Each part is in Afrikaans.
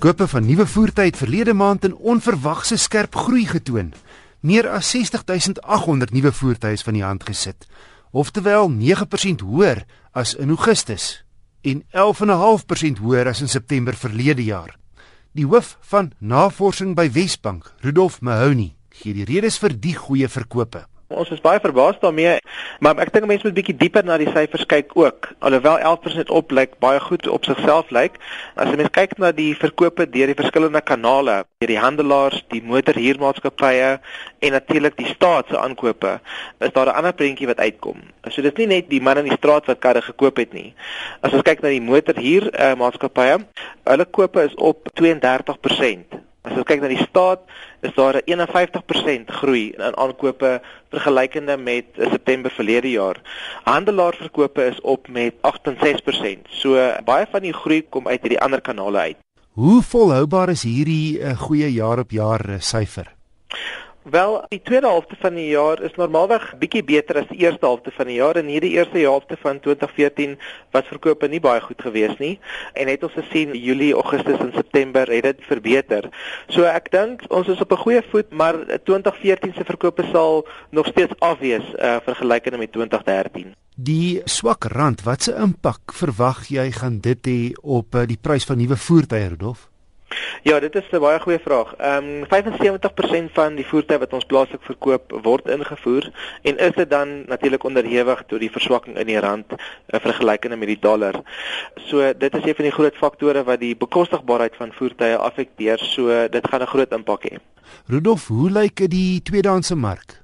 Verkope van nuwe voertuie het verlede maand in onverwagse skerp groei getoon. Meer as 60800 nuwe voertuie is van die hand gesit, oftewel 9% hoër as in Augustus en 11.5% hoër as in September verlede jaar. Die hoof van navorsing by Wesbank, Rudolf Mahoney, gee die redes vir die goeie verkope. Ons is baie verbaas daarmee, maar ek dink mense moet bietjie dieper na die syfers kyk ook. Alhoewel 11% op lyk baie goed op sigself lyk, as jy mens kyk na die verkope deur die verskillende kanale, deur die handelaars, die motorhuurmaatskappye en natuurlik die staat se aankope, is daar 'n ander prentjie wat uitkom. So dit is nie net die man in die straat wat karre gekoop het nie. As ons kyk na die motorhuurmaatskappye, hulle kope is op 32%. As ons kyk na die staat, is daar 'n 51% groei in aankope vergelykende met September verlede jaar. Handelaarverkope is op met 68%. So baie van die groei kom uit hierdie ander kanale uit. Hoe volhoubaar is hierdie uh, goeie jaar op jaar uh, syfer? Wel, die tweede helfte van die jaar is normaalweg bietjie beter as die eerste helfte van die jaar en hierdie eerste helfte van 2014 was verkope nie baie goed gewees nie en het ons gesien Julie, Augustus en September het dit verbeter. So ek dink ons is op 'n goeie voet, maar 2014 se verkope sal nog steeds afwees uh, vergelykende met 2013. Die swak rand, watse impak verwag jy gaan dit hê op uh, die prys van nuwe voertuie, Rudolf? Ja, dit is 'n baie goeie vraag. Ehm um, 75% van die voertuie wat ons plaaslik verkoop word ingevoer en is dit dan natuurlik onderhewig tot die verswakking in die rand uh, vergelykende met die dollar. So dit is een van die groot faktore wat die bekostigbaarheid van voertuie affekteer. So dit gaan 'n groot impak hê. Rudolf, hoe lyk die tweedehandse mark?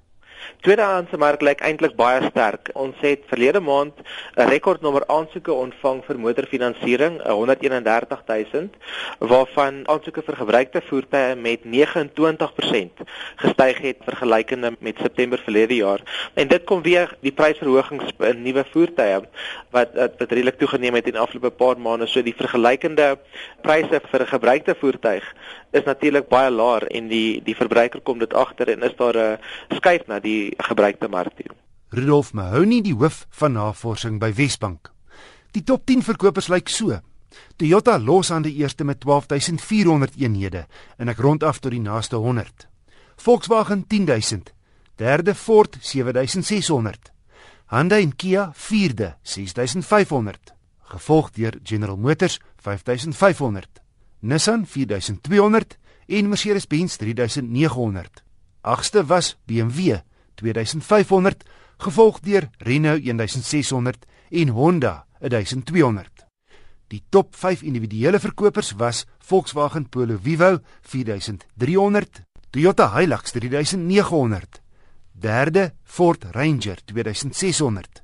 Tweedehandse mark lyk eintlik baie sterk. Ons het verlede maand 'n rekordnommer aansoeke ontvang vir motorfinansiering, 131000, waarvan aansoeke vir gebruikte voertuie met 29% gestyg het vergelykende met September verlede jaar. En dit kom weer die prysverhogings in nuwe voertuie wat wat redelik toegeneem het in afgelope paar maande. So die vergelykende pryse vir 'n gebruikte voertuig is natuurlik baie laer en die die verbruiker kom dit agter en is daar 'n skuif na die gebruikte mark toe. Rudolf Mahoney, die hoof van navorsing by Wesbank. Die top 10 verkopers lyk so. Toyota los aan die eerste met 12400 eenhede en ek rond af tot die naaste 100. Volkswagen 10000. Derde Ford 7600. Hyundai en Kia vierde 6500. Gevolg deur General Motors 5500. Nissan 4200 en Mercedes-Benz 3900. Agste was BMW 2500, gevolg deur Renault 1600 en Honda 1200. Die top 5 individuele verkopers was Volkswagen Polo Vivo 4300, Toyota Hilux 3900, derde Ford Ranger 2600,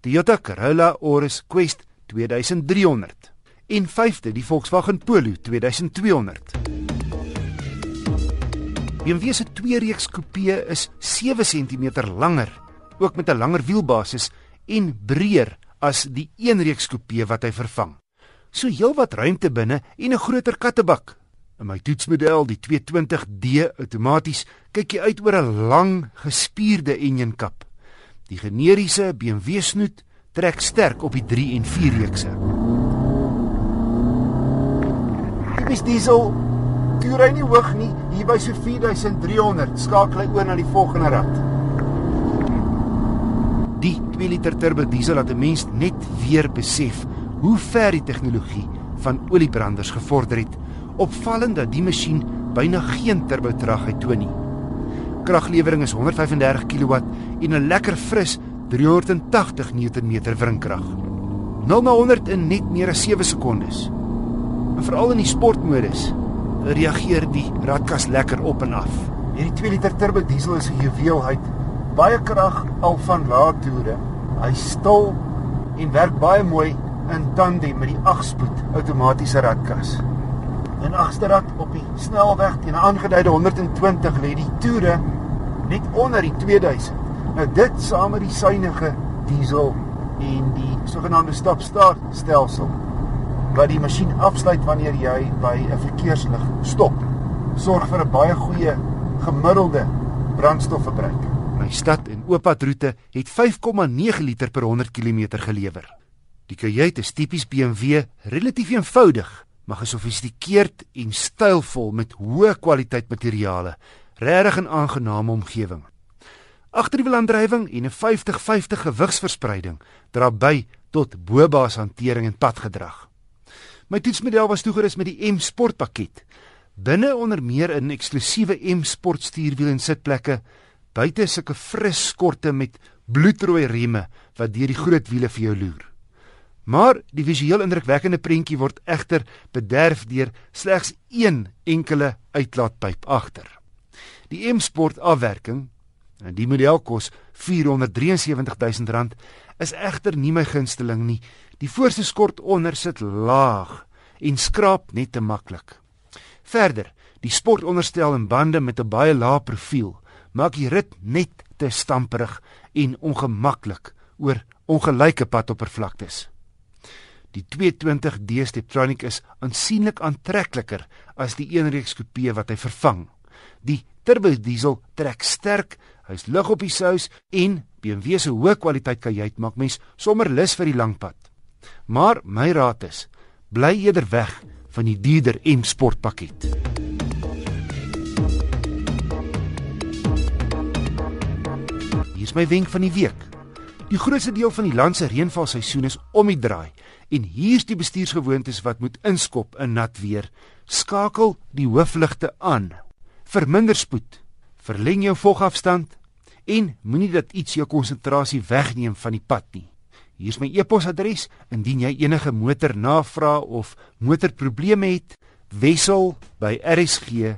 Toyota Corolla Auris Quest 2300 en vyfde die Volkswagen Polo 2200. BMW se twee-reeks coupe is 7 cm langer, ook met 'n langer wielbasis en breër as die een-reeks coupe wat hy vervang. So heelwat ruimte binne en 'n groter kattebak. In my toetsmodel, die 220D outomaties, kyk jy uit oor 'n lang, gespierde enjinkap. Die generiese BMW snoet trek sterk op die 3 en 4 reekse. Dit is diesel Toe ry nie hoog nie, hier by so 4300, skakel hy oor na die volgende rad. Die 2 liter turbo diesel laat 'n mens net weer besef hoe ver die tegnologie van oliebranders gevorder het. Opvallend dat die masjien byna geen turbo traagheid toon nie. Kraglewering is 135 kW en 'n lekker fris 380 Nm wrinkrag. 0 na 100 in net meer as 7 sekondes. Veral in die sportmodus reageer die radkas lekker op en af. Hierdie 2 liter turbo diesel is 'n juweelheid. Baie krag al van lae toere. Hy stil en werk baie mooi in tandem met die 8-spoed outomatiese radkas. En agterrad op die snelweg teen 'n aangeduide 120 lê die toere net onder die 2000. Nou dit saam met die suiwige diesel en die sogenaamde stop-start stelsel wat die masjien afsluit wanneer jy by 'n verkeerslig stop. Sorg vir 'n baie goeie gemiddelde brandstofverbruik. My stad en ooppadroete het 5,9 liter per 100 km gelewer. Die kajuit is tipies BMW, relatief eenvoudig maar gesofistikeerd en stylvol met hoë kwaliteit materiale, regtig 'n aangename omgewing. Agterwielaandrywing en 'n 50-50 gewigsverspreiding dra by tot bobaas hantering en padgedrag. My toetsmodel was toegerus met die M Sport pakket. Binne onder meer in eksklusiewe M Sport stuurwiel en sitplekke, buite sulke fris skorte met bloedrooi rieme wat deur die groot wiele vir jou loer. Maar die visueel indrukwekkende prentjie word egter bederf deur slegs een enkele uitlaatpyp agter. Die M Sport afwerking, en die model kos R473 000, is egter nie my gunsteling nie. Die voorste skort onder sit laag en skraap net te maklik. Verder, die sportonderstel en bande met 'n baie lae profiel maak die rit net te stamperig en ongemaklik oor ongelyke padoppervlaktes. Die 220D Steptronic is aansienlik aantrekliker as die eenreeks coupe wat hy vervang. Die turbo diesel trek sterk, hy's lig op die sous en BMW se hoë kwaliteit kajuit maak mens sommer lus vir die lang pad. Maar my raad is, bly eerder weg van die dierder M Sport pakket. Hier is my wenk van die week. Die grootste deel van die land se reënvalseisoen is om die draai en hier's die bestuursgewoontes wat moet inskop in nat weer. Skakel die hoofligte aan. Verminder spoed. Verleng jou vogafstand en moenie dat iets jou konsentrasie wegneem van die pad nie. Hier's my e-posadres indien jy enige motornavrae of motorprobleme het, wissel by rsg.co.za.